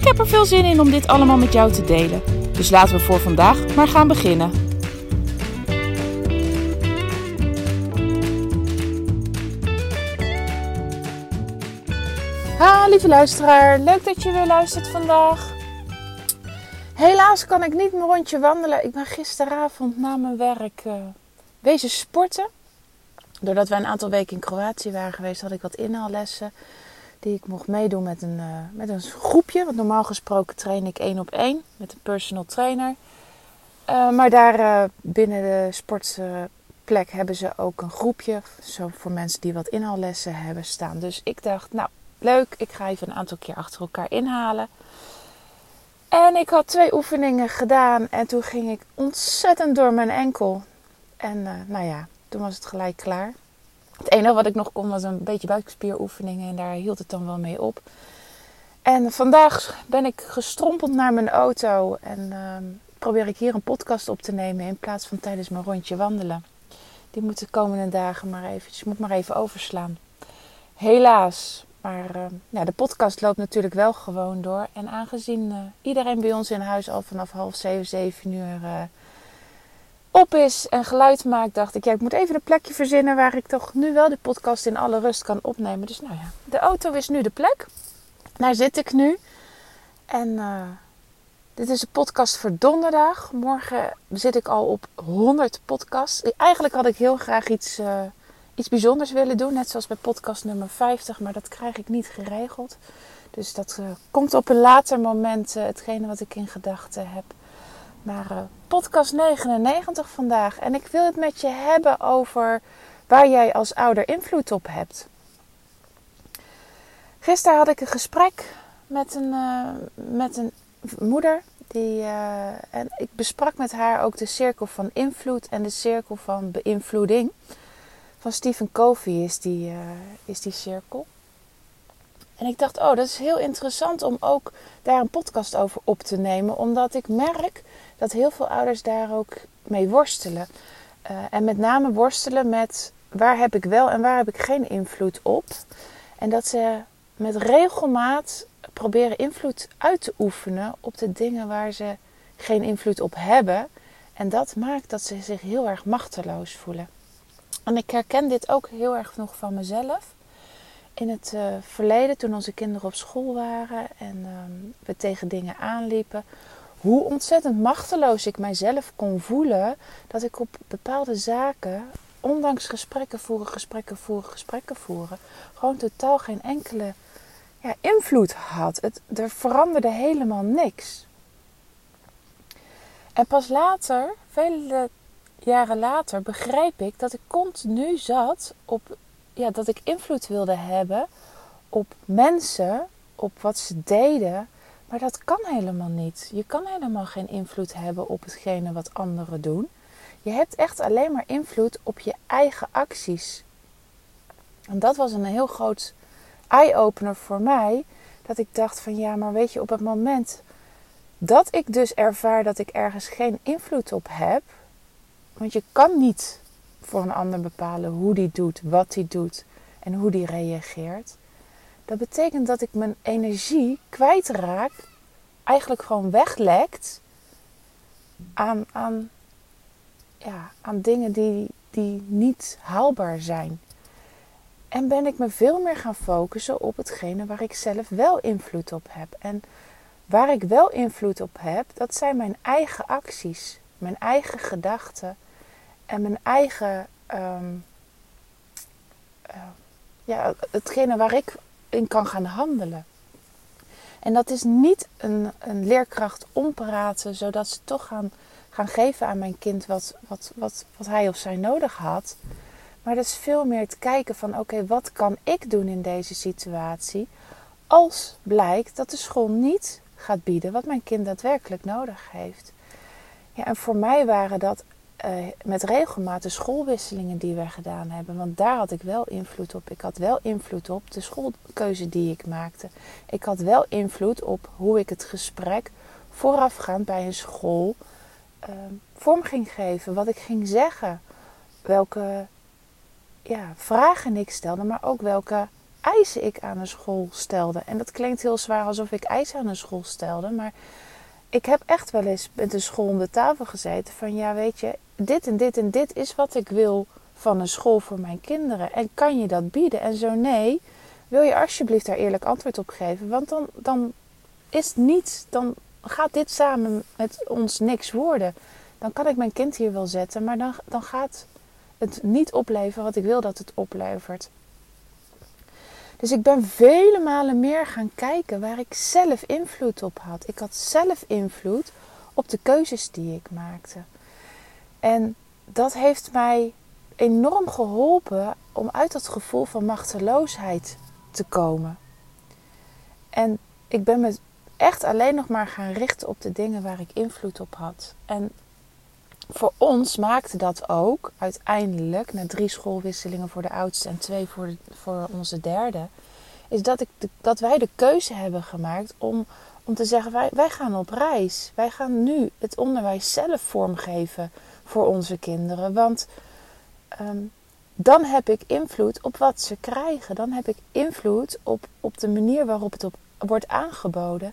Ik heb er veel zin in om dit allemaal met jou te delen. Dus laten we voor vandaag maar gaan beginnen. Ha, lieve luisteraar, leuk dat je weer luistert vandaag. Helaas kan ik niet mijn rondje wandelen. Ik ben gisteravond na mijn werk uh, wezen sporten. Doordat wij een aantal weken in Kroatië waren geweest, had ik wat inhaallessen die ik mocht meedoen met een, uh, met een groepje. Want normaal gesproken train ik één op één met een personal trainer. Uh, maar daar uh, binnen de sportplek hebben ze ook een groepje. Zo voor mensen die wat inhaallessen hebben staan. Dus ik dacht, nou leuk, ik ga even een aantal keer achter elkaar inhalen. En ik had twee oefeningen gedaan en toen ging ik ontzettend door mijn enkel. En nou ja, toen was het gelijk klaar. Het enige wat ik nog kon was een beetje buikspieroefeningen en daar hield het dan wel mee op. En vandaag ben ik gestrompeld naar mijn auto en uh, probeer ik hier een podcast op te nemen in plaats van tijdens mijn rondje wandelen. Die moet de komende dagen maar moet maar even overslaan. Helaas, maar uh, ja, de podcast loopt natuurlijk wel gewoon door. En aangezien uh, iedereen bij ons in huis al vanaf half zeven, zeven uur eh, op is en geluid maakt, dacht ik, ja, ik moet even een plekje verzinnen waar ik toch nu wel de podcast in alle rust kan opnemen. Dus nou ja, de auto is nu de plek. Daar zit ik nu. En uh, dit is de podcast voor donderdag. Morgen zit ik al op 100 podcasts. Eigenlijk had ik heel graag iets, uh, iets bijzonders willen doen, net zoals bij podcast nummer 50, maar dat krijg ik niet geregeld. Dus dat komt op een later moment, hetgene wat ik in gedachten heb. Maar podcast 99 vandaag. En ik wil het met je hebben over waar jij als ouder invloed op hebt. Gisteren had ik een gesprek met een, uh, met een moeder. Die, uh, en ik besprak met haar ook de cirkel van invloed en de cirkel van beïnvloeding. Van Stephen Covey is die, is die cirkel. En ik dacht, oh, dat is heel interessant om ook daar een podcast over op te nemen. Omdat ik merk dat heel veel ouders daar ook mee worstelen. Uh, en met name worstelen met waar heb ik wel en waar heb ik geen invloed op. En dat ze met regelmaat proberen invloed uit te oefenen op de dingen waar ze geen invloed op hebben. En dat maakt dat ze zich heel erg machteloos voelen. En ik herken dit ook heel erg nog van mezelf. In het uh, verleden, toen onze kinderen op school waren en um, we tegen dingen aanliepen, hoe ontzettend machteloos ik mijzelf kon voelen dat ik op bepaalde zaken, ondanks gesprekken voeren, gesprekken voeren, gesprekken voeren, gewoon totaal geen enkele ja, invloed had. Het, er veranderde helemaal niks. En pas later, vele jaren later, begreep ik dat ik continu zat op ja, dat ik invloed wilde hebben op mensen, op wat ze deden maar dat kan helemaal niet. Je kan helemaal geen invloed hebben op hetgene wat anderen doen. Je hebt echt alleen maar invloed op je eigen acties. En dat was een heel groot eye-opener voor mij. Dat ik dacht van ja, maar weet je, op het moment dat ik dus ervaar dat ik ergens geen invloed op heb. Want je kan niet voor een ander bepalen hoe die doet, wat die doet en hoe die reageert. Dat betekent dat ik mijn energie kwijtraak, eigenlijk gewoon weglekt aan, aan, ja, aan dingen die, die niet haalbaar zijn. En ben ik me veel meer gaan focussen op hetgene waar ik zelf wel invloed op heb. En waar ik wel invloed op heb, dat zijn mijn eigen acties, mijn eigen gedachten en mijn eigen. Um, uh, ja, hetgene waar ik in kan gaan handelen. En dat is niet een, een leerkracht ompraten, zodat ze toch gaan, gaan geven aan mijn kind wat, wat, wat, wat hij of zij nodig had. Maar dat is veel meer het kijken van oké, wat kan ik doen in deze situatie als blijkt dat de school niet gaat bieden wat mijn kind daadwerkelijk nodig heeft. Ja, en voor mij waren dat uh, met regelmaat schoolwisselingen die we gedaan hebben. Want daar had ik wel invloed op. Ik had wel invloed op de schoolkeuze die ik maakte. Ik had wel invloed op hoe ik het gesprek voorafgaand bij een school uh, vorm ging geven. Wat ik ging zeggen. Welke ja, vragen ik stelde, maar ook welke eisen ik aan een school stelde. En dat klinkt heel zwaar alsof ik eisen aan een school stelde. Maar ik heb echt wel eens met een school om de tafel gezeten. Van ja, weet je, dit en dit en dit is wat ik wil van een school voor mijn kinderen. En kan je dat bieden? En zo nee, wil je alsjeblieft daar eerlijk antwoord op geven? Want dan, dan is niet, dan gaat dit samen met ons niks worden. Dan kan ik mijn kind hier wel zetten, maar dan, dan gaat het niet opleveren wat ik wil dat het oplevert. Dus ik ben vele malen meer gaan kijken waar ik zelf invloed op had. Ik had zelf invloed op de keuzes die ik maakte. En dat heeft mij enorm geholpen om uit dat gevoel van machteloosheid te komen. En ik ben me echt alleen nog maar gaan richten op de dingen waar ik invloed op had. En voor ons maakte dat ook uiteindelijk, na drie schoolwisselingen voor de oudste en twee voor, voor onze derde, is dat, ik dat wij de keuze hebben gemaakt om, om te zeggen: wij, wij gaan op reis. Wij gaan nu het onderwijs zelf vormgeven voor onze kinderen. Want ehm, dan heb ik invloed op wat ze krijgen. Dan heb ik invloed op, op de manier waarop het op, wordt aangeboden.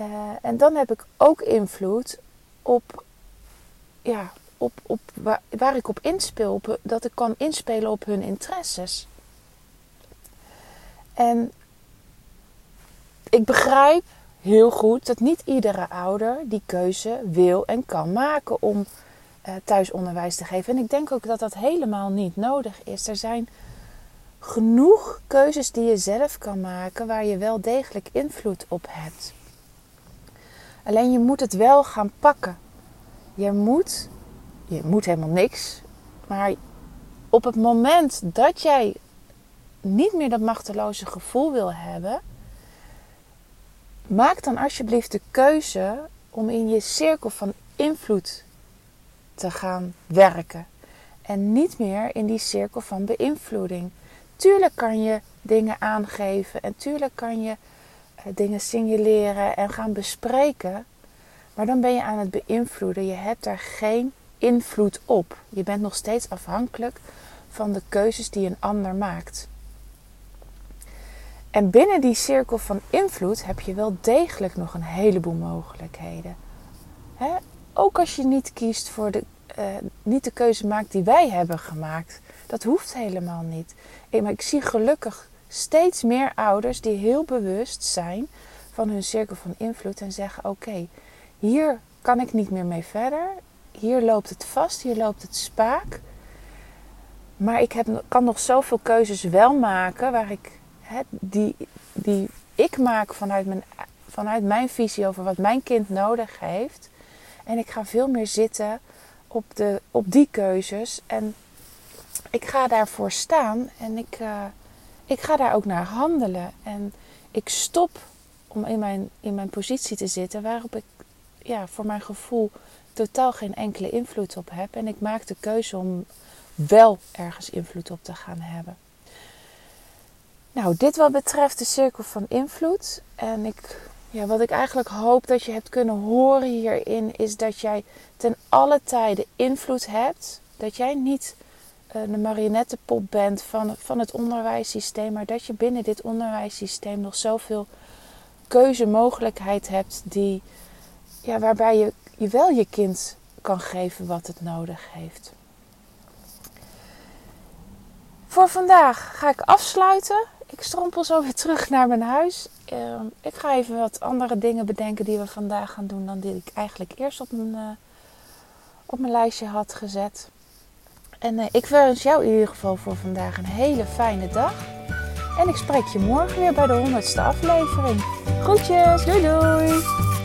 Uh, en dan heb ik ook invloed op ja, op, op waar, ik op inspeel, dat ik kan inspelen op hun interesses. En ik begrijp heel goed dat niet iedere ouder die keuze wil en kan maken om thuisonderwijs te geven. En ik denk ook dat dat helemaal niet nodig is. Er zijn genoeg keuzes die je zelf kan maken waar je wel degelijk invloed op hebt. Alleen je moet het wel gaan pakken je moet, je moet helemaal niks, maar op het moment dat jij niet meer dat machteloze gevoel wil hebben, maak dan alsjeblieft de keuze om in je cirkel van invloed te gaan werken. En niet meer in die cirkel van beïnvloeding. Tuurlijk kan je dingen aangeven en tuurlijk kan je eh, dingen signaleren en gaan bespreken. Maar dan ben je aan het beïnvloeden. Je hebt daar geen invloed op. Je bent nog steeds afhankelijk van de keuzes die een ander maakt. En binnen die cirkel van invloed heb je wel degelijk nog een heleboel mogelijkheden. Ook als je niet kiest voor de, uh, niet de keuze maakt die wij hebben gemaakt. Dat hoeft helemaal niet. Maar ik zie gelukkig steeds meer ouders die heel bewust zijn van hun cirkel van invloed en zeggen: Oké, hier kan ik niet meer mee verder. Hier loopt het vast, hier loopt het spaak. Maar ik heb, kan nog zoveel keuzes wel maken waar ik, die, die ik maak vanuit mijn, vanuit mijn visie over wat mijn kind nodig heeft. En ik ga veel meer zitten op, de, op die keuzes. En ik ga daarvoor staan en ik, uh, ik ga daar ook naar handelen. En ik stop om in mijn, in mijn positie te zitten waarop ik ja, voor mijn gevoel totaal geen enkele invloed op heb. En ik maak de keuze om wel ergens invloed op te gaan hebben. Nou, dit wat betreft de cirkel van invloed. En ik, ja, wat ik eigenlijk hoop dat je hebt kunnen horen hierin, is dat jij ten alle tijde invloed hebt. Dat jij niet uh, de marionettenpop bent van, van het onderwijssysteem, maar dat je binnen dit onderwijssysteem nog zoveel keuzemogelijkheid hebt die ja, waarbij je, je wel je kind kan geven wat het nodig heeft. Voor vandaag ga ik afsluiten. Ik strompel zo weer terug naar mijn huis. Ehm, ik ga even wat andere dingen bedenken die we vandaag gaan doen dan die ik eigenlijk eerst op mijn, uh, op mijn lijstje had gezet. En uh, ik wens jou in ieder geval voor vandaag een hele fijne dag. En ik spreek je morgen weer bij de honderdste aflevering. Groetjes, doei doei!